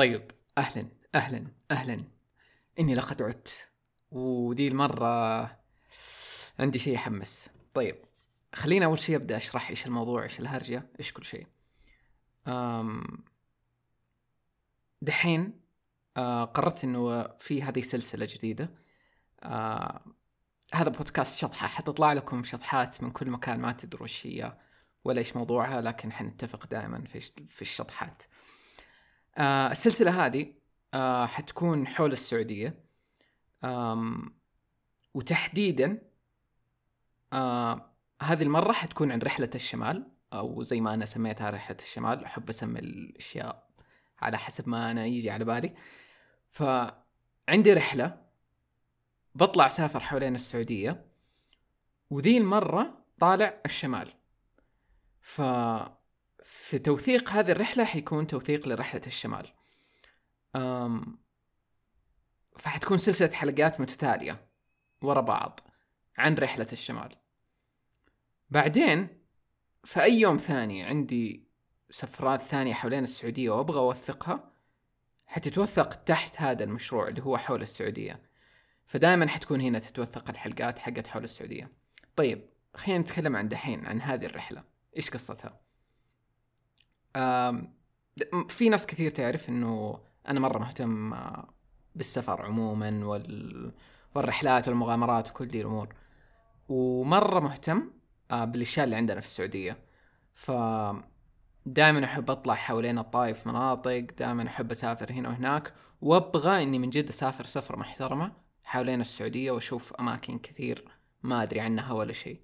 طيب أهلا أهلا أهلا. إني لقد عدت. ودي المرة عندي شيء يحمس طيب خلينا أول شيء أبدأ أشرح إيش الموضوع إيش الهرجة إيش كل شيء. أم دحين آه قررت إنه في هذه سلسلة جديدة. آه هذا بودكاست شطحة. حتطلع لكم شطحات من كل مكان ما تدروا إيش هي ولا إيش موضوعها لكن حنتفق دائما في في الشطحات. آه السلسلة هذه آه حتكون حول السعودية. آم وتحديدا آه هذه المرة حتكون عن رحلة الشمال أو زي ما أنا سميتها رحلة الشمال. أحب أسمي الأشياء على حسب ما أنا يجي على بالي. فعندي رحلة بطلع سافر حوالين السعودية وذي المرة طالع الشمال. ف في توثيق هذه الرحلة حيكون توثيق لرحلة الشمال. أم فحتكون سلسلة حلقات متتالية ورا بعض عن رحلة الشمال. بعدين في أي يوم ثاني عندي سفرات ثانية حوالين السعودية وأبغى أوثقها حتتوثق تحت هذا المشروع اللي هو حول السعودية. فدائما حتكون هنا تتوثق الحلقات حقت حول السعودية. طيب خلينا نتكلم عن دحين عن هذه الرحلة. إيش قصتها؟ في ناس كثير تعرف إنه أنا مرة مهتم آه، بالسفر عموما وال... والرحلات والمغامرات وكل دي الأمور. ومرة مهتم آه، بالأشياء اللي عندنا في السعودية. ف دائما أحب أطلع حوالين الطايف مناطق دائما أحب أسافر هنا وهناك وأبغى إني من جد أسافر سفره محترمة حوالين السعودية وأشوف أماكن كثير ما أدري عنها ولا شيء.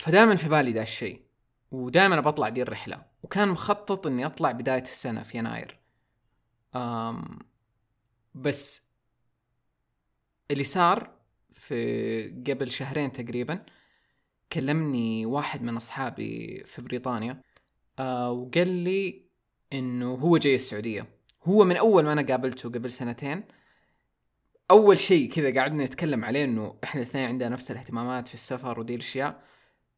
فدائما في بالي ذا الشيء. ودائما بطلع دي الرحلة وكان مخطط إني أطلع بداية السنة في يناير. أم بس اللي صار في قبل شهرين تقريبا كلمني واحد من أصحابي في بريطانيا أه وقال لي إنه هو جاي السعودية. هو من أول ما أنا قابلته قبل سنتين أول شيء كذا قعدنا نتكلم عليه إنه إحنا الاثنين عندنا نفس الاهتمامات في السفر ودي الأشياء.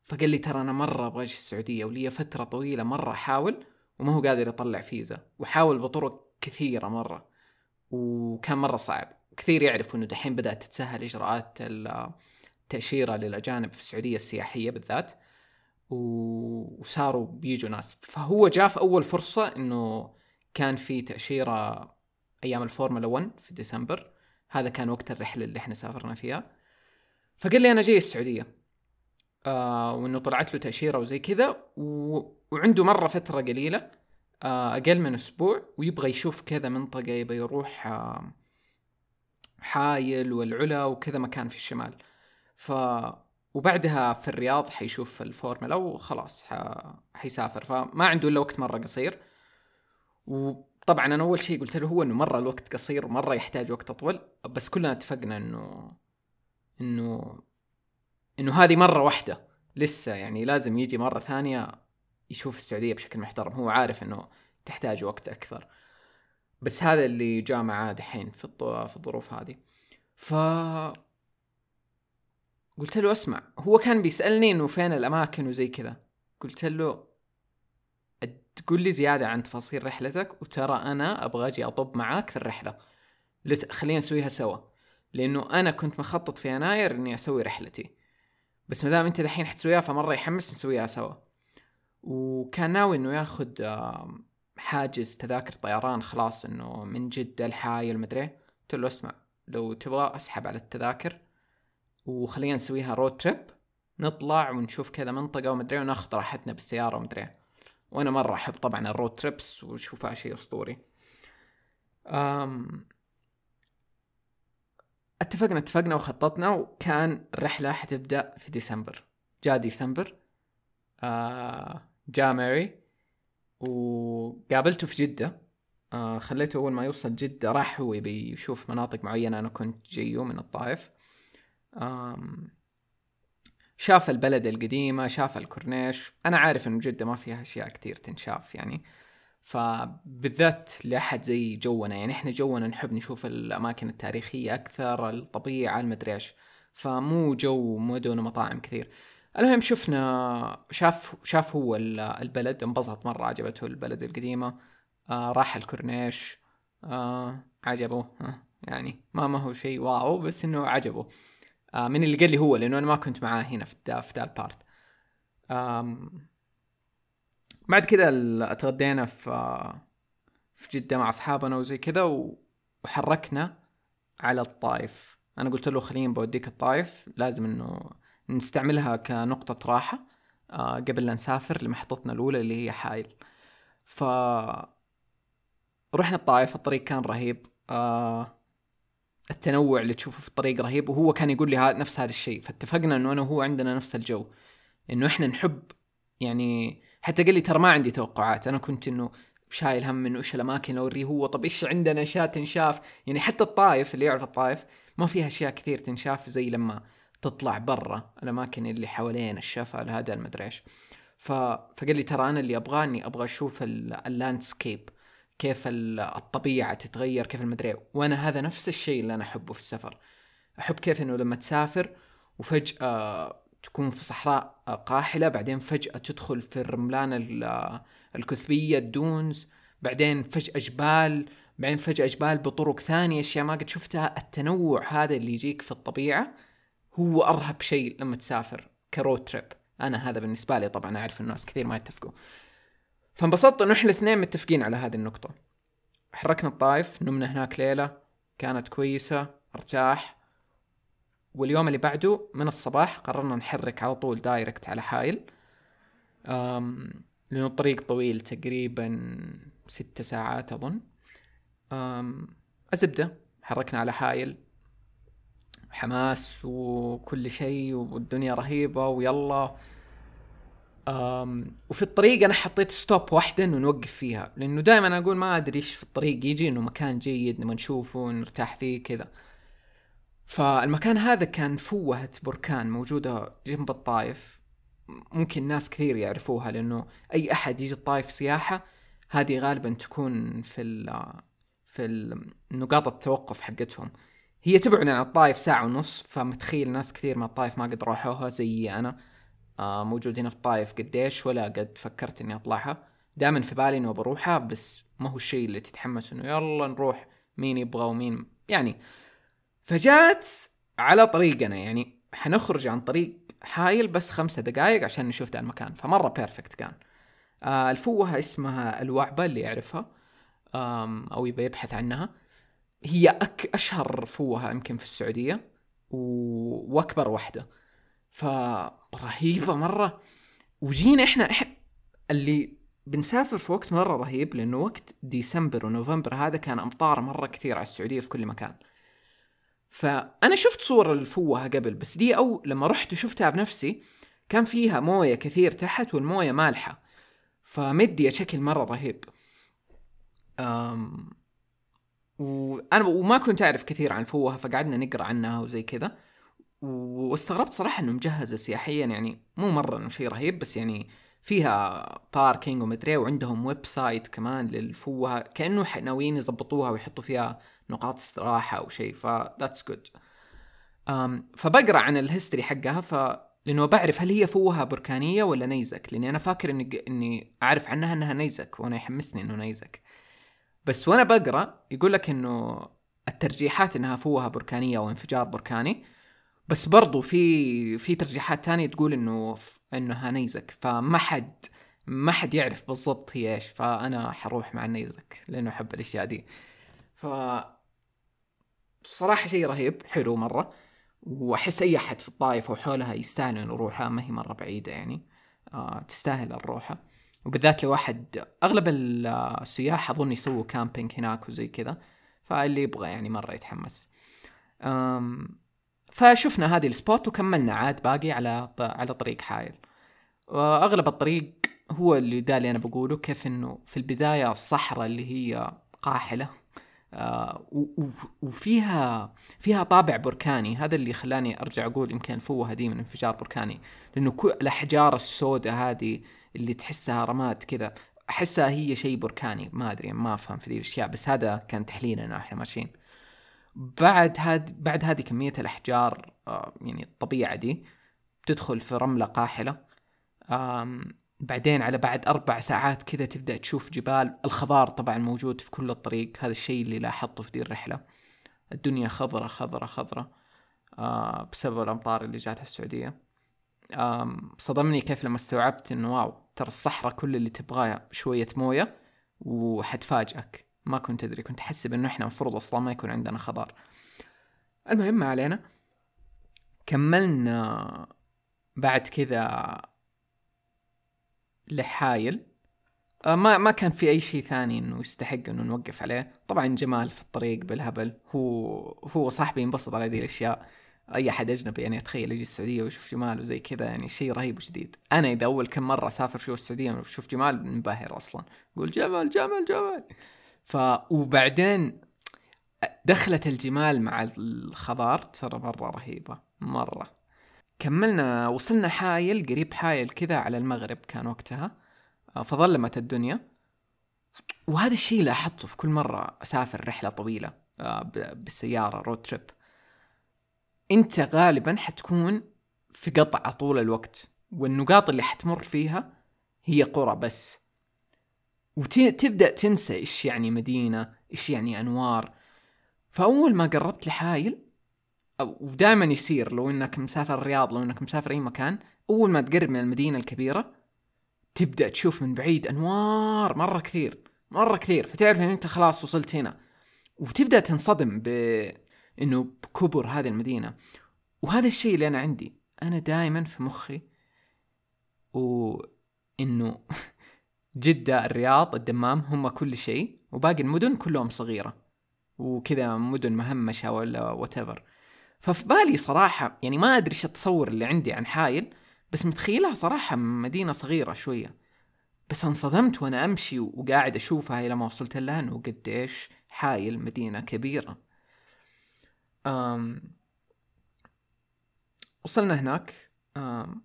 فقال لي ترى أنا مرة أبغى أجي السعودية ولي فترة طويلة مرة أحاول وما هو قادر يطلع فيزا وحاول بطرق كثيرة مرة وكان مرة صعب. كثير يعرفوا إنه دحين بدأت تتسهل إجراءات التاشيره للأجانب في السعودية السياحية بالذات وصاروا بيجوا ناس. فهو جاء في أول فرصة إنه كان في تأشيرة أيام الفورمولا 1 في ديسمبر. هذا كان وقت الرحلة اللي إحنا سافرنا فيها. فقال لي أنا جاي السعودية. آه وإنه طلعت له تأشيرة وزي كذا. وعنده مرة فترة قليلة آه أقل من أسبوع ويبغى يشوف كذا منطقة يبغى يروح آه حايل والعلا وكذا مكان في الشمال ف وبعدها في الرياض حيشوف الفورمولا وخلاص ح... حيسافر فما عنده إلا وقت مرة قصير وطبعا أنا أول شيء قلت له هو إنه مرة الوقت قصير ومرة يحتاج وقت أطول بس كلنا اتفقنا إنه إنه إنه هذه مرة واحدة لسه يعني لازم يجي مرة ثانية يشوف السعودية بشكل محترم. هو عارف إنه تحتاج وقت أكثر. بس هذا اللي جاء معاه دحين في في الظروف هذه. ف قلت له اسمع هو كان بيسألني إنه فين الأماكن وزي كذا. قلت له تقول لي زيادة عن تفاصيل رحلتك وترى أنا أبغى أجي أطب معاك في الرحلة. لت... خلينا نسويها سوا. لأنه أنا كنت مخطط في يناير إني أسوي رحلتي. بس ما دام أنت دحين حتسويها فمرة يحمس نسويها سوا. وكان ناوي إنه ياخذ حاجز تذاكر طيران خلاص إنه من جدة لحايل المدري قلت له اسمع لو تبغى أسحب على التذاكر وخلينا نسويها road trip نطلع ونشوف كذا منطقة ومدري وناخذ راحتنا بالسيارة ومدري وأنا مرة أحب طبعا ال road trips وأشوفها شيء أسطوري. اتفقنا اتفقنا وخططنا وكان الرحلة حتبدأ في ديسمبر. جاء ديسمبر آه جاء ماري وقابلته في جدة. آه خليته أول ما يوصل جدة راح هو يبي يشوف مناطق معينة. أنا كنت جيو من الطائف. آم شاف البلد القديمة شاف الكورنيش. أنا عارف إنه جدة ما فيها أشياء كتير تنشاف يعني. فبالذات لأحد زي جونا يعني إحنا جونا نحب نشوف الأماكن التاريخية أكثر الطبيعة المدري إيش. فمو جوه مدن ومطاعم كثير. المهم شفنا شاف شاف هو البلد انبسط مرة عجبته البلد القديمة. آه راح الكورنيش. آه عجبه. آه يعني ما ما هو شيء wow بس إنه عجبه. آه من اللي قال لي هو لأنه أنا ما كنت معاه هنا في دا في دا ال part بعد كذا تغدينا في في جدة مع أصحابنا وزي كذا وحركنا على الطائف. أنا قلت له خليني بوديك الطائف لازم إنه نستعملها كنقطة راحة آه قبل لا نسافر لمحطتنا الأولى اللي هي حايل. ف رحنا الطائف الطريق كان رهيب آه التنوع اللي تشوفه في الطريق رهيب. وهو كان يقول لي نفس هذا الشيء. فاتفقنا إنه أنا وهو عندنا نفس الجو إنه إحنا نحب يعني حتى قال لي ترى ما عندي توقعات. أنا كنت إنه شايل هم إنه إيش الأماكن اللي أوريه هو. طب إيش عندنا؟ اشياء تنشاف؟ يعني حتى الطايف اللي يعرف الطايف ما فيها أشياء كثير تنشاف زي لما تطلع برا الأماكن اللي حوالين الشفا هذا المدري إيش. ف... فقال لي ترى أنا اللي ابغاه اني أبغى أشوف ال landscape كيف الطبيعة تتغير كيف المدري وأنا هذا نفس الشيء اللي أنا أحبه في السفر. أحب كيف إنه لما تسافر وفجأة تكون في صحراء قاحلة بعدين فجأة تدخل في الرملان الكثبية ال dunes بعدين فجأة جبال بعدين فجأة جبال بطرق ثانية. أشياء ما قد شفتها. التنوع هذا اللي يجيك في الطبيعة هو أرهب شيء لما تسافر ك road trip أنا هذا بالنسبة لي طبعا أعرف الناس كثير ما يتفقوا فانبسطت إنه إحنا الاثنين متفقين على هذه النقطة. حركنا الطايف نمنا هناك ليلة كانت كويسة ارتاح. واليوم اللي بعده من الصباح قررنا نحرك على طول direct على حايل لأنه الطريق طويل تقريبا ستة ساعات أظن. الزبدة حركنا على حايل حماس وكل شيء والدنيا رهيبة ويلا. أم وفي الطريق أنا حطيت ستوب واحدة إنه نوقف فيها. لأنه دائما أقول ما أدري إيش في الطريق يجي إنه مكان جيد نبغى نشوفه نرتاح فيه كذا. فالمكان هذا كان فوهة بركان موجودة جنب الطايف ممكن ناس كثير يعرفوها لأنه أي أحد يجي الطايف سياحة هذه غالبا تكون في ال في نقاط التوقف حقتهم. هي تبعد عن الطايف ساعة ونص فمتخيل ناس كثير من الطايف ما قد راحوها زي أنا. آه موجود هنا في الطايف قديش ولا قد فكرت إني أطلعها. دائما في بالي إنه بروحها بس ما هو الشيء اللي تتحمس إنه يلا نروح مين يبغى ومين يعني فجات على طريقنا يعني حنخرج عن طريق حايل بس خمسة دقائق عشان نشوف ذا المكان. فمرة perfect كان. آه الفوهة اسمها الوعبة اللي يعرفها أو يبى يبحث عنها. هي أك أشهر فوهة يمكن في السعودية و... وأكبر واحدة فرهيبة مرة. وجينا إحنا إحنا اللي بنسافر في وقت مرة رهيب لأنه وقت ديسمبر ونوفمبر هذا كان أمطار مرة كثير على السعودية في كل مكان. فأنا شفت صور الفوهه قبل بس دي أو لما رحت وشفتها بنفسي كان فيها موية كثير تحت والموية مالحة فمدي شكل مرة رهيب. أم وأنا وما كنت أعرف كثير عن الفوهة فقعدنا نقرأ عنها وزي كذا. واستغربت صراحة إنه مجهزة سياحيا يعني مو مرة إنه شيء رهيب بس يعني فيها parking ومدري وعندهم website كمان للفوهة كأنه ناويين يظبطوها ويحطوا فيها نقاط استراحة أو شيء ف that's good فبقرأ عن ال history حقها ف لأنه بعرف هل هي فوهة بركانية ولا نيزك لأني أنا فاكر إني إني أعرف عنها إنها نيزك وأنا يحمسني إنه نيزك. بس وأنا بقرأ يقول لك إنه الترجيحات إنها فوهة بركانية أو انفجار بركاني بس برضو في في ترجيحات تانية تقول إنه إنها نيزك فما حد ما حد يعرف بالضبط هي إيش فأنا حروح مع النيزك لأنه أحب الأشياء دي. ف صراحة شيء رهيب حلو مرة. وأحس أي أحد في الطائف وحولها يستاهل انه يروحها ما هي مرة بعيدة يعني. آه تستاهل الروحة. وبالذات لو واحد أغلب السياح أظن يسووا camping هناك وزي كذا فاللي يبغى يعني مرة يتحمس. أم فشفنا هذه ال spot وكملنا عاد باقي على على طريق حايل وأغلب الطريق هو اللي ده اللي أنا بقوله كيف إنه في البداية الصحراء اللي هي قاحلة وفيها فيها طابع بركاني. هذا اللي خلاني أرجع أقول يمكن الفوهه دي من انفجار بركاني. لأنه كل الأحجار السوداء هذه اللي تحسها رماد كذا أحسها هي شيء بركاني. ما أدري ما أفهم في ذي الأشياء بس هذا كان تحليلنا إحنا ماشيين. بعد هاد بعد هذه كمية الأحجار آه يعني الطبيعة دي تدخل في رملة قاحلة. بعدين على بعد أربع ساعات كذا تبدأ تشوف جبال. الخضار طبعا موجود في كل الطريق. هذا الشيء اللي لاحظته في دي الرحلة. الدنيا خضرة خضرة خضرة آه بسبب الأمطار اللي جاتها السعودية. آه صدمني كيف لما استوعبت إنه واو ترى الصحراء كل اللي تبغاه شوية موية وحتفاجئك. ما كنت أدري كنت أحسب إنه إحنا المفروض أصلا ما يكون عندنا خضار. المهم ما علينا. كملنا بعد كذا لحايل. آه، ما ما كان في أي شيء ثاني إنه يستحق إنه نوقف عليه. طبعا جمال في الطريق بالهبل. هو هو صاحبي ينبسط على هذه الأشياء. أي أحد أجنبي يعني اتخيل يجي السعودية ويشوف جمال وزي كذا يعني شيء رهيب وجديد أنا إذا أول كم مرة أسافر شوف السعودية وشوف جمال منبهر أصلا. أقول جمال جمال جمال. ف وبعدين دخلة الجمال مع الخضار ترى مرة رهيبة مرة. كملنا وصلنا حايل قريب حايل كذا على المغرب كان وقتها آه، فظلمت الدنيا. وهذا الشيء لاحظته في كل مرة أسافر رحلة طويلة آه، بالسيارة رود تريب أنت غالبا حتكون في قطع طول الوقت والنقاط اللي حتمر فيها هي قرى بس. وتبدأ تنسى إيش يعني مدينة إيش يعني أنوار. فأول ما قربت لحايل ودائما يصير لو إنك مسافر الرياض لو إنك مسافر أي مكان أول ما تقرب من المدينة الكبيرة تبدأ تشوف من بعيد أنوار مرة كثير مرة كثير فتعرف إن أنت خلاص وصلت هنا. وتبدأ تنصدم ب إنه بكبر هذه المدينة. وهذا الشيء اللي أنا عندي أنا دائما في مخي وانه جدة الرياض الدمام هم كل شيء وباقي المدن كلهم صغيرة. وكذا مدن مهمشة ولا واتيفر ففي بالي صراحة يعني ما أدري إيش التصور اللي عندي عن حايل بس متخيلها صراحة مدينة صغيرة شوية. بس انصدمت وأنا أمشي وقاعد أشوفها إلى ما وصلت لها إنه قديش حايل مدينة كبيرة. أم وصلنا هناك. أم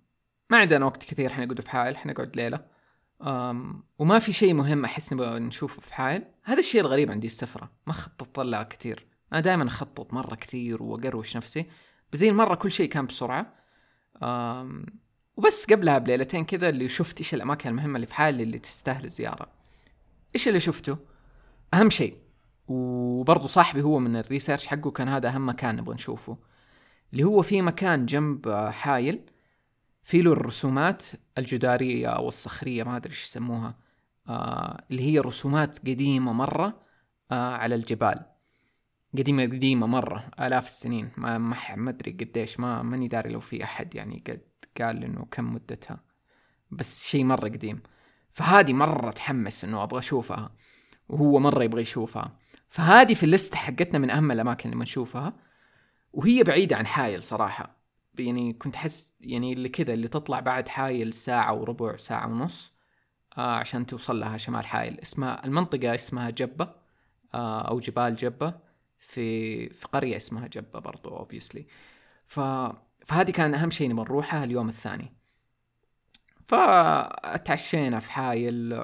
ما عندنا وقت كثير حنقعد في حايل حنقعد ليلة. أم وما في شيء مهم أحس نبغى نشوفه في حايل. هذا الشيء الغريب عندي السفرة. ما خططت لها كثير. أنا دائما أخطط مرة كثير وأقروش نفسي. بس زي المرة كل شيء كان بسرعة. وبس قبلها بليلتين كذا اللي شفت إيش الأماكن المهمة اللي في حالي اللي تستاهل الزيارة. إيش اللي شفته؟ أهم شيء وبرضه صاحبي هو من الريسيرش حقه كان هذا أهم مكان نبغى نشوفه. اللي هو في مكان جنب حايل في له الرسومات الجدارية أو الصخرية ما أدري إيش يسموها. آه اللي هي رسومات قديمة مرة آه على الجبال. قديمة قديمة مرة آلاف السنين. ما ما أدري قديش ما ماني داري لو في أحد يعني قد قال إنه كم مدتها. بس شيء مرة قديم. فهذه مرة تحمس إنه أبغى أشوفها وهو مرة يبغى يشوفها. فهذه في ال list حقتنا من أهم الأماكن اللي بنشوفها وهي بعيدة عن حايل صراحة. يعني كنت أحس يعني اللي كذا اللي تطلع بعد حايل ساعة وربع ساعة ونص آه عشان توصل لها شمال حايل. اسمها المنطقة اسمها جبة آه أو جبال جبة. في في قرية اسمها جبة برضو obviously ف فهذه كان أهم شيء نبغى نروحها اليوم الثاني. فتعشينا في حايل.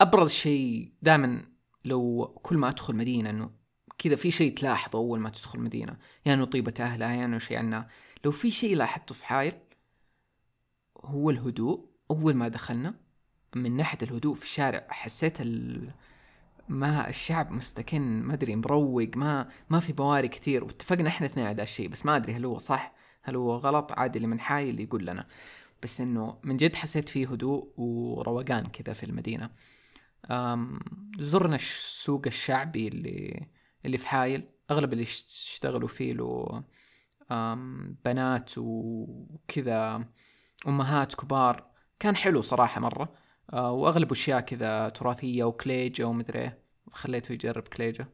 أبرز شيء دائما لو كل ما أدخل مدينة إنه كذا في شيء تلاحظه أول ما تدخل مدينة. يا يعني طيبة أهلها إنه شيء عنها لو في شيء لاحظته في حايل هو الهدوء. أول ما دخلنا من ناحية الهدوء في الشارع حسيت ال... ما الشعب مستكن ما أدري مروق ما ما في بواري كثير واتفقنا إحنا اثنين على هذا الشيء بس ما أدري هل هو صح هل هو غلط عادي اللي من حاي اللي يقول لنا. بس إنه من جد حسيت فيه هدوء وروقان كذا في المدينة. زرنا السوق الشعبي اللي اللي في حايل أغلب اللي يشتغلوا فيه له بنات وكذا أمهات كبار. كان حلو صراحة مرة. آه وأغلب أشياء كذا تراثية وكليجة ومدري إيه. خليته يجرب كليجة.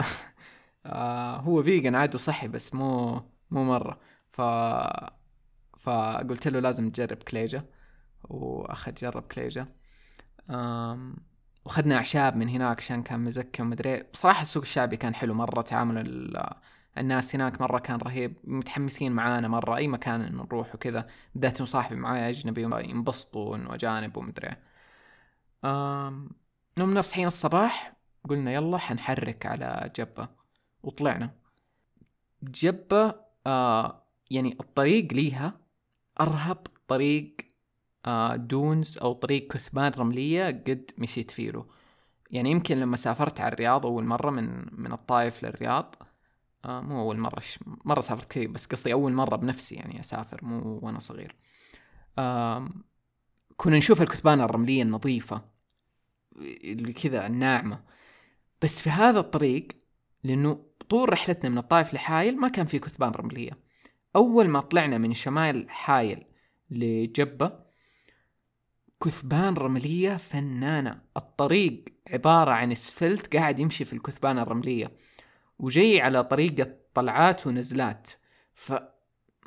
آه هو فيجن عاد صحي بس مو مو مرة. ف فقلت له لازم تجرب كليجة. وأخذ جرب كليجة. آم... وخدنا أعشاب من هناك عشان كان مزكي ومدري إيه. بصراحة السوق الشعبي كان حلو مرة. تعامل الناس هناك مرة كان رهيب متحمسين معانا مرة أي مكان نروح وكذا. بدأت صاحبي معايا أجنبي ينبسطوا إنه أجانب ومدري نمنا صحينا الصباح قلنا يلا حنحرك على جبة. وطلعنا. جبة آه يعني الطريق ليها أرهب طريق آه، دونز أو طريق كثبان رملية قد مشيت فيه يعني يمكن لما سافرت على الرياض أول مرة من من الطايف للرياض. آه مو أول مرة مرة سافرت كثير بس قصدي أول مرة بنفسي يعني أسافر مو وأنا صغير. آه كنا نشوف الكثبان الرملية النظيفة اللي كذا الناعمة. بس في هذا الطريق لأنه طول رحلتنا من الطائف لحايل ما كان في كثبان رملية. أول ما طلعنا من شمال حايل لجبة كثبان رملية فنانة. الطريق عبارة عن إسفلت قاعد يمشي في الكثبان الرملية. وجاي على طريقة طلعات ونزلات. فما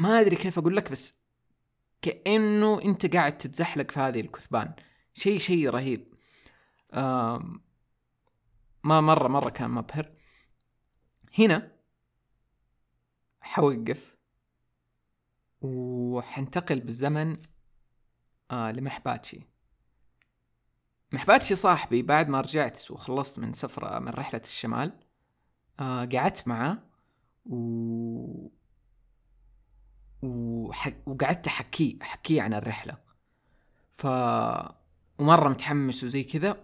أدري كيف أقول لك بس كأنه أنت قاعد تتزحلق في هذه الكثبان. شيء شيء رهيب. ما مرة مرة كان مبهر. هنا حوقف وحنتقل بالزمن آه لمحباتشي. محباتشي صاحبي بعد ما رجعت وخلصت من سفرة من رحلة الشمال آه قعدت معاه و... وح... وقعدت أحكيه أحكيه عن الرحلة. ف ومرة متحمس وزي كذا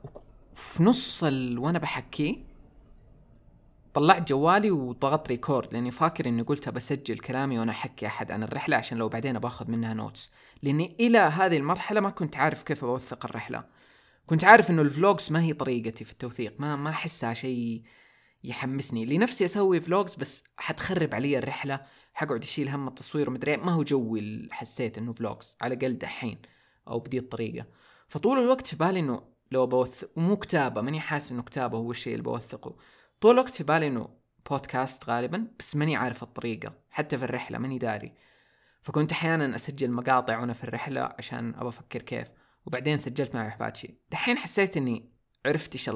وفي نص ال... وأنا بحكيه طلعت جوالي وضغطت record لأني فاكر إني قلت بسجل كلامي وأنا أحكي أحد عن الرحلة عشان لو بعدين باخذ منها notes لأني إلى هذه المرحلة ما كنت عارف كيف أوثق الرحلة. كنت عارف إنه ال vlogs ما هي طريقتي في التوثيق ما ما أحسها شيء يحمسني. لنفسي أسوي vlogs بس حتخرب علي الرحلة. حقعد أشيل هم التصوير ومدري إيه. ما هو جوي حسيت إنه vlogs على الأقل دحين أو بدي الطريقة. فطول الوقت في بالي إنه لو بوثق ومو كتابة ماني حاسس إنه كتابة هو الشيء اللي بوثقه. طول الوقت في بالي إنه بودكاست غالبا بس ماني عارف الطريقة. حتى في الرحلة ماني داري. فكنت أحيانا أسجل مقاطع وأنا في الرحلة عشان أبى أفكر كيف. وبعدين سجلت مع احباتشي دحين حسيت إني عرفت إيش.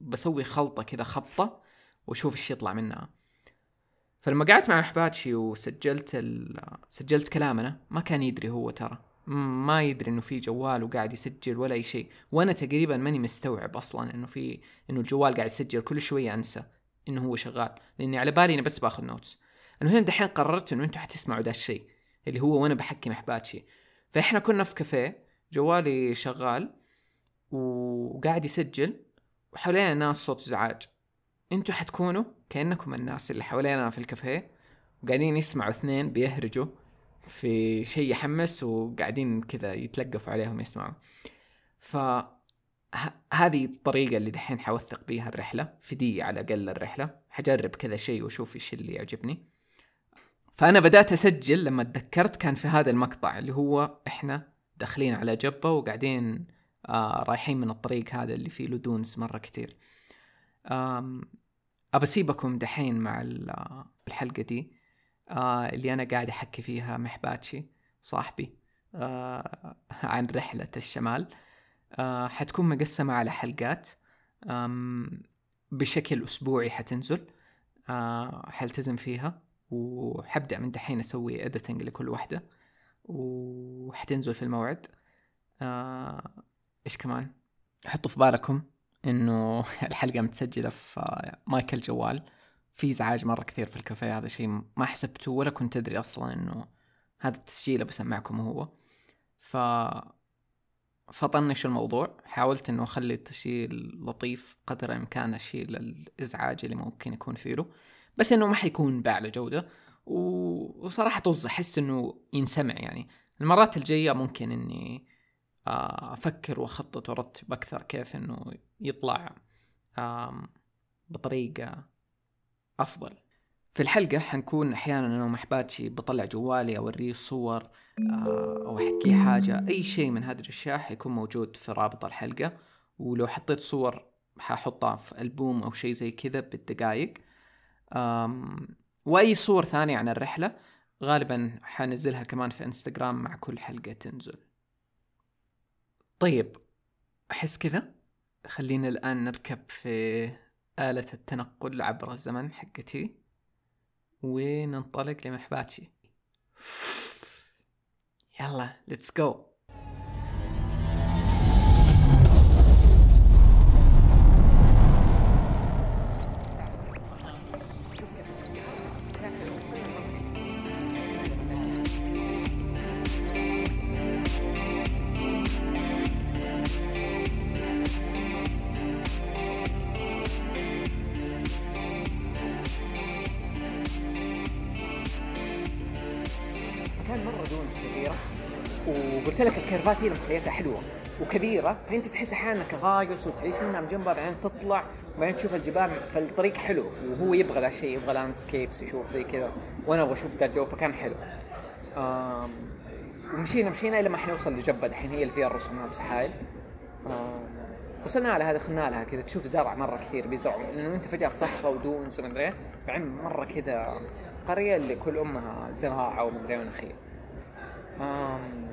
بسوي خلطة كذا خبطة. وأشوف إيش يطلع منها. فلما قعدت مع احباتشي وسجلت ال... سجلت كلامنا ما كان يدري هو ترى. ما يدري إنه في جوال وقاعد يسجل ولا أي شيء. وأنا تقريبا ماني مستوعب أصلا إنه في إنه الجوال قاعد يسجل. كل شوية أنسى إنه هو شغال. لأني على بالي اني بس باخذ notes المهم دحين قررت إنه أنتم حتسمعوا ذا الشيء اللي هو وأنا بحكي مع باتشي فإحنا كنا في كافيه جوالي شغال وقاعد يسجل وحوالينا ناس صوت ازعاج أنتوا حتكونوا كأنكم الناس اللي حوالينا في الكافيه وقاعدين يسمعوا اثنين بيهرجوا في شيء يحمس وقاعدين كذا يتلقفوا عليهم يسمعوا. ف هذه الطريقة اللي دحين حوثق بيها الرحلة في دي على الأقل الرحلة. حجرب كذا شيء واشوف إيش اللي يعجبني. فأنا بدأت أسجل لما تذكرت كان في هذا المقطع اللي هو إحنا داخلين على جبة وقاعدين آه رايحين من الطريق هذا اللي فيه لدونز مرة كتير. أبى أسيبكم دحين مع الحلقة دي آه اللي أنا قاعد أحكي فيها محباتشي صاحبي آه عن رحلة الشمال. آه حتكون مقسمة على حلقات بشكل أسبوعي حتنزل آه حلتزم فيها وحبدأ من دحين أسوي إديتنج لكل واحدة وحتنزل في الموعد. آه إيش كمان؟ حطوا في بالكم. إنه الحلقة متسجلة في مايك الجوال في إزعاج مرة كثير في الكافيه هذا شيء ما حسبته ولا كنت أدري أصلا إنه هذا التسجيل بسمعكم هو. ف فطنش الموضوع. حاولت إنه أخلي التسجيل لطيف قدر الإمكان أشيل الإزعاج اللي ممكن يكون فيه له. بس إنه ما حيكون باعلى جودة. وصراحة طز أحس إنه ينسمع يعني. المرات الجاية ممكن إني أفكر وأخطط وأرتب أكثر كيف إنه يطلع بطريقة أفضل. في الحلقة حنكون أحيانا أنا ومحباتشي بطلع جوالي أوريه صور آه، أو أحكي حاجة أي شيء من هذه الأشياء حيكون موجود في رابط الحلقة. ولو حطيت صور ححطها في ألبوم أو شيء زي كذا بالدقايق. وأي صور ثانية عن الرحلة غالبا حنزلها كمان في إنستغرام مع كل حلقة تنزل. طيب أحس كذا. خلينا الآن نركب في آلة التنقل عبر الزمن حقتي وننطلق لمحباتشي يلا ليتس جو وكبيرة فأنت تحس أحيانا أنك غايص وتعيش منها من جنبها بعدين تطلع وبعدين تشوف الجبال فالطريق حلو. وهو يبغى ذا الشيء يبغى landscapes يشوف زي كذا. وأنا أبغى أشوف ذا الجو فكان حلو. ومشينا مشينا إلى ما حنوصل لجبه الحين هي اللي فيها الرسومات في حائل آم وصلنا على هذا خلنا لها كذا. تشوف زرع مرة كثير بيزرعوا لأنه أنت فجأة في صحراء و dunes ومدري إيه بعدين مرة كذا قرية اللي كل أمها زراعة ومدري ونخيل. آم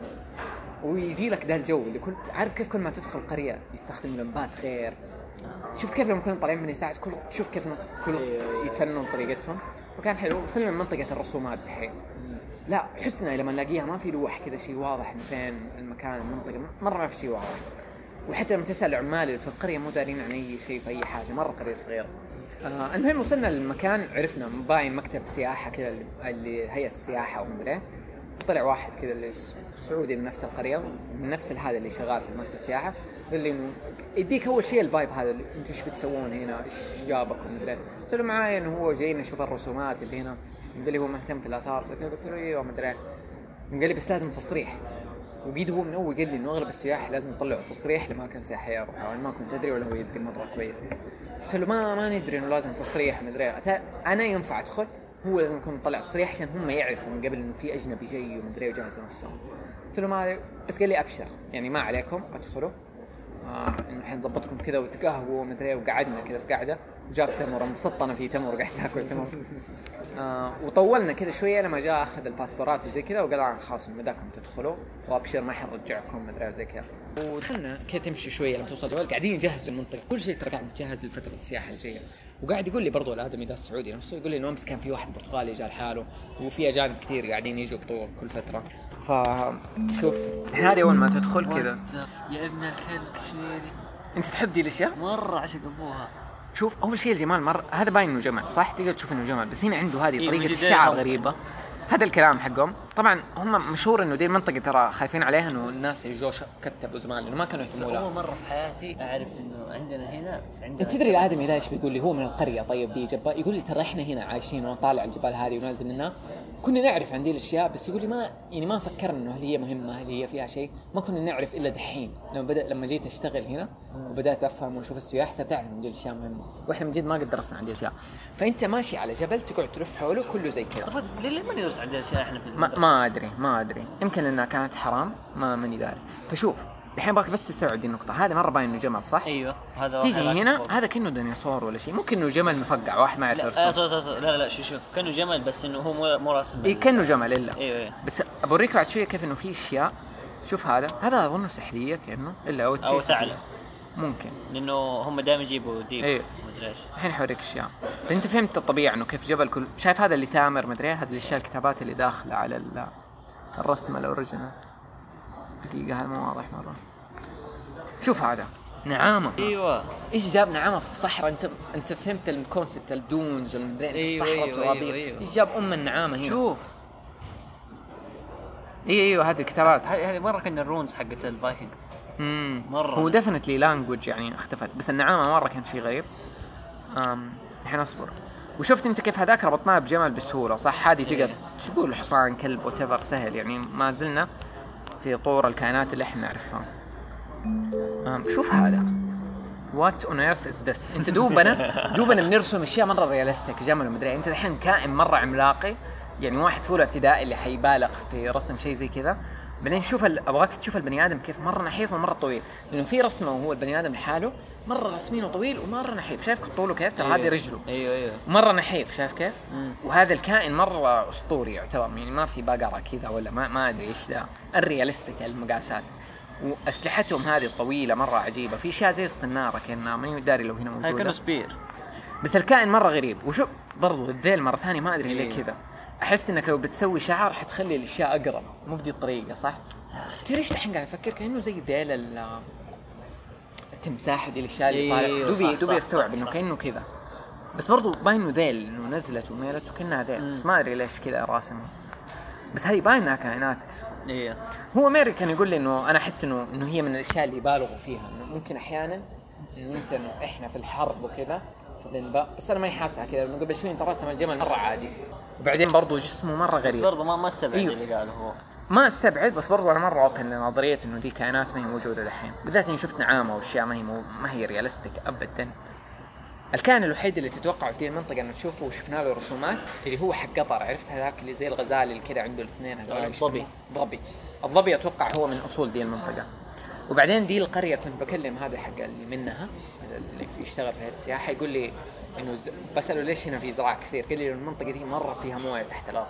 ويجي لك ذا الجو اللي كنت عارف كيف كل ما تدخل قريه يستخدم لمبات غير. شفت كيف لما كنا طالعين من ساعة كل تشوف كيف كل يتفننون طريقتهم. فكان حلو. وصلنا لمنطقة الرسومات الحين. لا حسنا لما نلاقيها ما في لوح كذا شيء واضح انه فين المكان المنطقة. مرة ما في شيء واضح. وحتى لما تسأل العمال اللي في القرية مو دارين عن أي شيء في أي حاجة. مرة قرية صغيرة. آه المهم وصلنا للمكان عرفنا باين مكتب سياحة كذا اللي هيئة السياحة ومدري إيه. طلع واحد كذا اللي سعودي من نفس القرية من نفس هذا اللي شغال في مكتب السياحه قال لي انه يديك أول شيء الفايب هذا اللي أنتم إيش بتسوون هنا؟ إيش جابكم؟ مدري. قلت له معايا إنه هو جاي نشوف الرسومات اللي هنا قال لي هو مهتم في الآثار قلت له أيوه مدري. قال لي بس لازم تصريح وقيد هو من أول قال لي إنه أغلب السياح لازم يطلعوا تصريح لاماكن سياحيه يروحوا أنا ما كنت ادري ولا هو يدري مرة كويس قلت له ما ما ندري إنه لازم تصريح مدري أنا ينفع أدخل هو لازم يكون مطلع تصريح عشان هم يعرفوا من قبل انه في أجنبي جاي ومدري وجاهز نفسهم قلت له ما بس قال لي أبشر. يعني ما عليكم أدخلوا. آه إنه الحين نظبطكم كذا وتقهووا ومدري وقعدنا كذا في قعده وجاب تمر انبسطت أنا في تمر وقعدت آكل تمر. آه وطولنا كذا شوية لما جاء أخذ الباسبورات وزي كذا وقال آه خلاص مداكم تدخلوا. وابشر ما حنرجعكم مدري زي كذا. ودخلنا كذا تمشي شوية لما توصل جوال قاعدين يجهزوا المنطقة. كل شيء ترى قاعد يتجهز لفترة السياحة الجاية. وقاعد يقول لي برضو الآدمي ذا السعودي نفسه يقول لي انه امس كان في واحد برتغالي جاء لحاله وفي أجانب كثير قاعدين يجوا طول كل فترة. فشوف هذه أول ما تدخل كذا. يا ابن الكلب كشميري. أنت تحب دي الأشياء؟ مرة عشق أبوها. شوف أول شيء الجمال مرة هذا باين إنه جمل صح؟ تقدر تشوف إنه جمل بس هنا عنده هذه طريقة الشعر غريبة. هذا الكلام حقهم. طبعا هم مشهور إنه دي المنطقة ترى خايفين عليها إنه الناس اللي جو كتبوا زمان لأنه ما كانوا يهتموا لها. أول مرة في حياتي أعرف إنه عندنا هنا عندنا أنت تدري الآدمي ذا إيش بيقول لي؟ هو من القرية. طيب دي جبا يقول لي ترى إحنا هنا عايشين ونطالع الجبال هذه ونازل منها. كنا نعرف عن دي الأشياء بس يقول لي ما يعني ما فكرنا إنه هل هي مهمة هل هي فيها شيء. ما كنا نعرف إلا دحين. لما بدا لما جيت أشتغل هنا وبدأت أفهم وأشوف السياح صرت أعرف إن دي الأشياء مهمة. وإحنا من جد ما قد درسنا عن دي الأشياء. فأنت ماشي على جبل تقعد تلف حوله كله زي كذا. طيب ليه ما ندرس عن دي الأشياء إحنا في؟ ما, ما أدري ما أدري. يمكن إنها كانت حرام ما ماني داري فشوف الحين باك بس تستوعب دي النقطة. هذا مرة باين إنه جمل صح؟ أيوه هذا تيجي هنا هذا كأنه ديناصور ولا شيء. ممكن انه جمل مفقع واحد ما يعرف لا, لا لا لا شوف شوف. كأنه جمل بس إنه هو مو مو راسم إي كأنه جمل إلا. أيوه أيوه. بس بوريك بعد شوية كيف إنه في أشياء. شوف هذا. هذا أظنه سحرية كأنه إلا أو أو ثعلب. ممكن. لأنه هم دائما يجيبوا ديب. أيوه مدري إيش. الحين حوريك اشياء أنت فهمت الطبيعه إنه كيف جبل كل شايف هذا اللي ثامر مدري هذه الأشياء الكتابات اللي داخلة على الرسم ال original. دقيقة هذا مو واضح مرة. شوف هذا. نعامة. إيوه. إيش جاب نعامة في صحراء؟ انت أنت فهمت ال concept ال dunes والمدري أيوة في صحراء أيوة أيوة إيش جاب أم النعامة هنا؟ شوف. اي إيوه هذه الكتابات. هذه مرة كان ال runes حقت ال Vikings امم مرة. هو definitely language يعني اختفت بس النعامة مرة كان شيء غريب. الحين اصبر. وشفت انت كيف هذاك ربطناه بجمل بسهولة صح؟ هذه تقدر إيه. تقول حصان كلب وتفر سهل. يعني ما زلنا في طور الكائنات اللي إحنا نعرفها. شوف هذا. what on earth is this انت دوبنا دوبنا بنرسم أشياء مرة realistic جمل ومدري انت الحين كائن مرة عملاقي. يعني واحد أول ابتدائي اللي حيبالغ في رسم شيء زي كذا. بعدين شوف أبغاك تشوف البني آدم كيف مرة نحيف ومرة طويل. لأنه في رسمة وهو البني آدم لحاله مرة رسمينه طويل ومرة نحيف. شايف طوله كيف؟ ترى هذه أيوه. رجله. أيوه أيوه. مرة نحيف شايف كيف؟ مم. وهذا الكائن مرة أسطوري يعتبر. يعني ما في بقرة كذا ولا ما ما أدري إيش ذا. ال realistic المقاسات. وأسلحتهم هذه طويله مرة عجيبة. في أشياء زي الصنارة كأنها ماني داري لو هنا موجودة. كأنه spear. بس الكائن مرة غريب. وشو برضو الذيل مرة ثانية ما أدري ليه إيه. كذا. أحس إنك لو بتسوي شعر حتخلي الأشياء أقرب. مو بدي الطريقة صح؟ تدري إيش الحين قاعد أفكر؟ كأنه زي ذيل التمساح دي الأشياء اللي طالع إيه، دوبي دوبي أستوعب إنه كأنه كذا. بس برضو باين إنه ذيل إنه نزلت وميلت وكانها ذيل. بس ما أدري ليش كذا راسمها بس هذه باين إنها كائنات. إيه. هو ميري كان يقول لي إنه أنا أحس انه إنه هي من الأشياء اللي يبالغوا فيها. إنه ممكن أحيانا إنه أنت إنه إحنا في الحرب وكذا بس أنا ماني حاسها كذا. لأنه قبل شوي أنت راسم الجمل مرة عادي. وبعدين برضو جسمه مرة بس غريب. برضه ما ما استبعد أيوه. اللي قاله هو. ما استبعد بس برضو أنا مرة open لنظرية إنه دي كائنات ما هي موجودة دحين. بالذات إني شفت نعامة وأشياء ما هي مو ما هي realistic ابدا. الكائن الوحيد اللي تتوقع في دي المنطقة إنه تشوفه وشفنا له رسومات اللي هو حق قطر. عرفت هذاك اللي زي الغزال اللي كذا عنده الاثنين هذول؟ الظبي. ظبي الظبي أتوقع هو من أصول دي المنطقة. وبعدين دي القرية كنت بكلم هذا حق اللي منها اللي في- يشتغل في هذه السياحة يقول لي إنه ز... بساله ليش هنا في زراعة كثير؟ قال لي المنطقة دي مرة فيها موية تحت الأرض.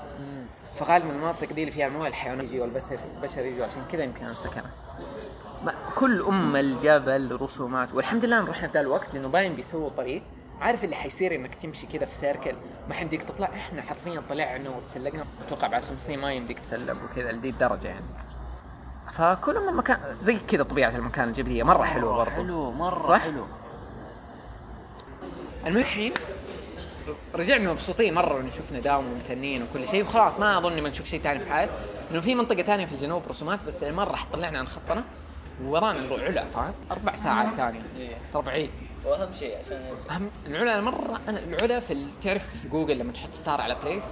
فقال من المناطق دي اللي فيها مويه الحيوانات يجي والبشر البشر يجوا عشان كذا يمكن سكنها ما- كل أم الجبل رسومات والحمد لله رحنا في ذا الوقت لأنه باين بيسووا طريق. عارف اللي حيصير إنك تمشي كذا في سيركل ما حيمديك تطلع. إحنا حرفيا طلعنا وتسلقنا. أتوقع بعد خمس سنين ما يمديك تسلق وكذا لدي الدرجة يعني. فكل من مكان زي كذا طبيعة المكان الجبلية. مرة حلوة برضو. حلو مرة صح؟ حلو. المهم الحين رجعنا مبسوطين مرة انه شفنا داوم وممتنين وكل شيء وخلاص ما أظن ما نشوف شيء ثاني في حال إنه في منطقة ثانية في الجنوب رسومات بس المره راح طلعنا عن خطنا. ورانا العلا فاهم؟ أربع ساعات ثانية. إيه. ترى بعيد وأهم شيء عشان. أهم العلا مرة أنا العلا في تعرف في جوجل لما تحط ستار على بليس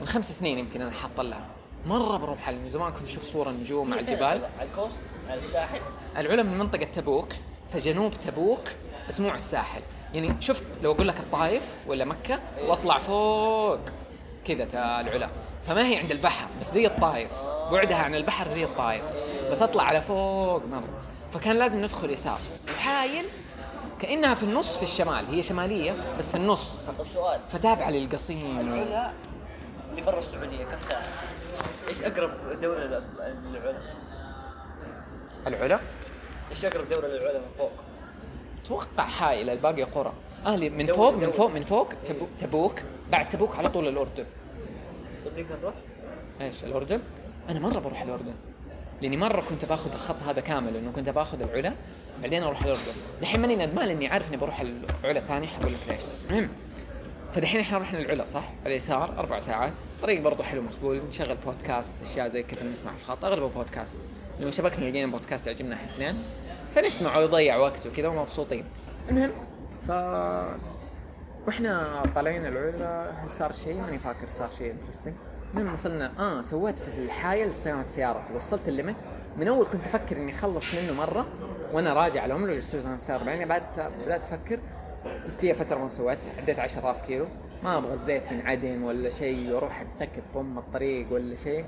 من خمس سنين يمكن أنا حاط لها. مرة بروح على زمان كنت أشوف صور النجوم فين؟ الجبال. على الكوست على الساحل. العلا من منطقة تبوك فجنوب تبوك بس مو على الساحل. يعني شفت لو أقول لك الطايف ولا مكة وأطلع فوق كذا تا العلا. فما هي عند البحر بس زي الطايف. بعدها عن البحر زي الطايف. بس أطلع على فوق مرة فكان لازم ندخل يسار. الحايل كأنها في النص في الشمال. هي شمالية بس في النص. ف... طب سؤال. فتابعة للقصيم. العلا اللي برا السعودية كم ساعه؟ إيش أقرب دولة لل- للعلا؟ العلا؟ إيش أقرب دولة للعلا من فوق؟ أتوقع حائل الباقي قرى أهلي من فوق من. فوق من فوق تبوك, بعد تبوك على طول الأردن طب نقدر نروح؟ إيش الأردن؟ أنا مرة بروح الأردن لأني مرة كنت باخذ الخط هذا كامل إنه كنت باخذ العلا بعدين أروح الأردن دحين ماني ندمان لأني عارف إني بروح العلا ثاني حقول لك ليش المهم فدحين إحنا رحنا العلا صح؟ اليسار أربع ساعات طريق برضو حلو مقبول نشغل بودكاست أشياء زي كذا نسمع في الخط اغلبه بودكاست لأنه شبكنا لقينا بودكاست يعجبنا إحنا اثنين فنسمع ويضيع وقت وكذا ومبسوطين. المهم ف وإحنا طالعين هل صار شيء؟ ماني فاكر صار شيء interesting المهم وصلنا آه سويت في الحايل صيانة سيارتي. وصلت ال limit. من أول كنت أفكر إني أخلص منه مرة وأنا راجع وجسوت أنا السياره بعدين. بعد بدأت أفكر لي فترة ما سويت عديت 10000 كيلو. ما أبغى الزيت ينعدم ولا شيء وأروح اتكب في ام الطريق ولا شيء.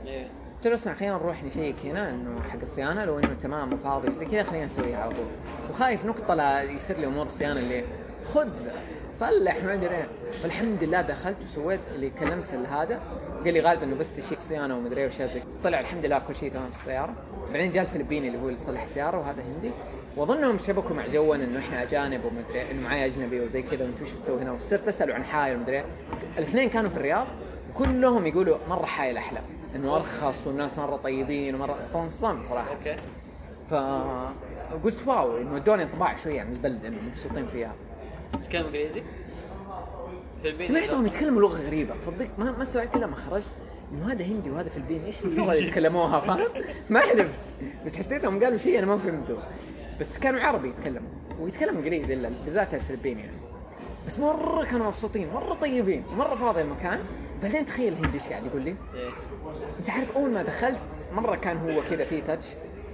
قلت له اسمع خلينا نروح نشيك هنا إنه حق الصيانة لو إنه تمام وفاضي وزي كذا خلينا نسويها على طول. وخايف نقطة لا يصير لي أمور الصيانه اللي خذ صلح ما أدري. إيه فالحمد لله دخلت وسويت اللي كلمت هذا. قال لي غالبا إنه بس تشيك صيانة ومدري إيه وشيء زي طلع الحمد لله كل شيء تمام في السيارة. بعدين جاء الفلبيني اللي هو اللي صلح السيارة وهذا هندي. وأظنهم شبكوا مع جونا إنه إحنا أجانب ومدري إيه، إنه معي أجنبي وزي كذا وأنتم إيش بتسوي هنا؟ وصرت اساله عن حايل ومدري إيه. الاثنين كانوا في الرياض وكلهم يقولوا مرة حايل أحلى. إنه أرخص والناس مرة طيبين ومرة اصطنصطن صراحة. أوكي. فقلت wow إنه ادوني انطباع شوية عن البلد انه مبسوطين فيها. تتكلم إنجليزي؟ سمعتهم يتكلموا لغة غريبة تصدق؟ ما ما استوعبت إلا ما خرجت. إنه هذا هندي وهذا فلبيني إيش اللغة اللي يتكلموها؟ فاهم؟ ما عرفت بس حسيتهم قالوا شيء أنا ما فهمته. بس كانوا عربي يتكلموا ويتكلم إنجليزي إلا بالذات الفلبيني يعني. بس مرة كانوا مبسوطين مرة طيبين مرة فاضي المكان. بعدين تخيل الهندي إيش قاعد يقول لي. أنت عارف أول ما دخلت مرة كان هو كذا في تاتش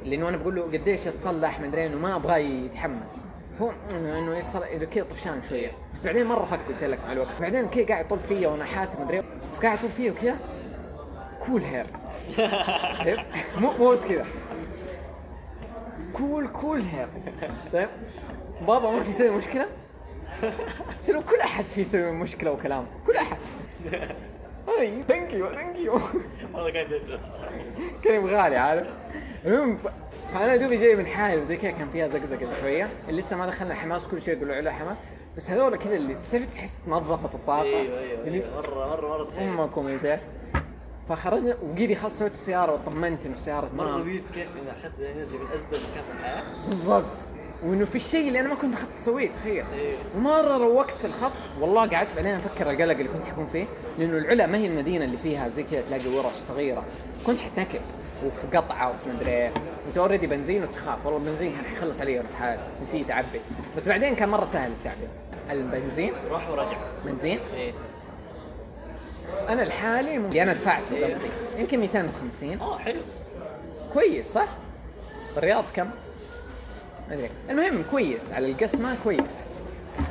لأنه أنا بقول له قديش تصلح مدري إنه ما أبغاه يتحمس. فهو إنه يتصلح كذا طفشان شوية. بس بعدين مرة فك قلت لك مع الوقت. بعدين كذا قاعد يطول فيا وأنا حاسب مدري فقاعد يطول فيا وكذا كول هير؟ مو مو بس كذا. كول كول هير طيب بابا ما في يسوي مشكلة؟ قلت له كل أحد في يسوي مشكلة وكلام. كل أحد. اي ثانك يو ثانك يو والله قاعد كان يبغالي عارف؟ المهم. فأنا دوبي جاي من حالي وزي كذا كان فيها زقزقة شوية. لسه ما دخلنا حماس كل شوي يقولوا عليه حماس. بس هذول كذا اللي تعرف تحس تنظفت الطاقة. أيوه أيوه أيوة. مرة مرة مرة تخيل. امكم يا سيف فخرجنا وقيلي خلاص سويت السياره وطمنت انه السياره مرة تمام رضيت كيف إني أخذت ال energy من ازبل مكان في الحياة. بالضبط. وإنه في الشيء اللي أنا ما كنت اخذت اسويه تخيل. إيه. ومرة روقت في الخط والله قعدت بعدين أفكر القلق اللي كنت حكون فيه لأنه العلا ما هي المدينة اللي فيها زي كذا تلاقي ورش صغيرة. كنت حتنكب وفي قطعة وفي مدري إيه. أنت already بنزين وتخاف. والله البنزين كان حيخلص علي وأنا في حالي نسيت أعبي. بس بعدين كان مرة سهل التعبئه البنزين؟ روح ورجع. بنزين؟ إيه. أنا الحالي اللي أنا دفعته قصدي. يمكن 250 آه حلو. كويس صح؟ بالرياض كم؟ ما أدري. المهم كويس. على القسمه كويس.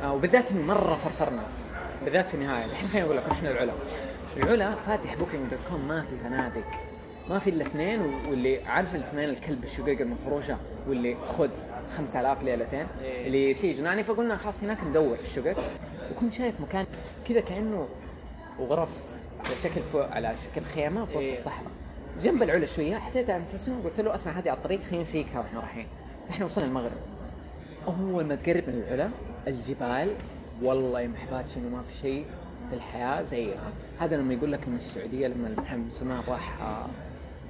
آه وبالذات إنه مرة فرفرنا. بالذات في النهاية. الحين خليني أقول لك رحنا العلا. العلا فاتح Booking.com ما في فنادق. ما في إلا اثنين واللي عارف الاثنين الكلب الشقق المفروشة واللي خذ 5000 ليلتين. إيه. اللي شيء جناني فقلنا خلاص هناك ندور في الشقق وكنت شايف مكان كذا كأنه غرف على شكل فوق على شكل خيمة في وسط إيه. الصحراء. جنب العلا شوية حسيت عن تسنم قلت له أسمع هذه على الطريق خلينا نشيكها وإحنا رايحين. إحنا وصلنا المغرب. أول ما تقرب من العلا الجبال والله يا محبات شنو ما في شيء في الحياة زيها. هذا لما يقول لك إن السعودية لما محمد بن سلمان راح آه،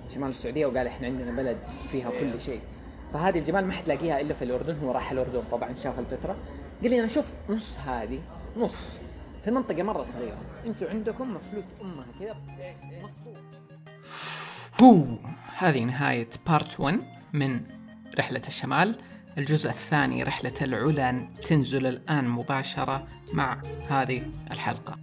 شمال السعودية وقال إحنا عندنا بلد فيها كل شيء. فهذه الجبال ما حتلاقيها إلا في الأردن هو راح الأردن طبعا شاف البتراء قال لي أنا شفت نص هذه نص في منطقة مرة صغيرة. أنتم عندكم مفلوت أمها كذا مصبوط. هو هذه نهاية بارت 1 من رحلة الشمال. الجزء الثاني رحلة العلا تنزل الآن مباشرة مع هذه الحلقة.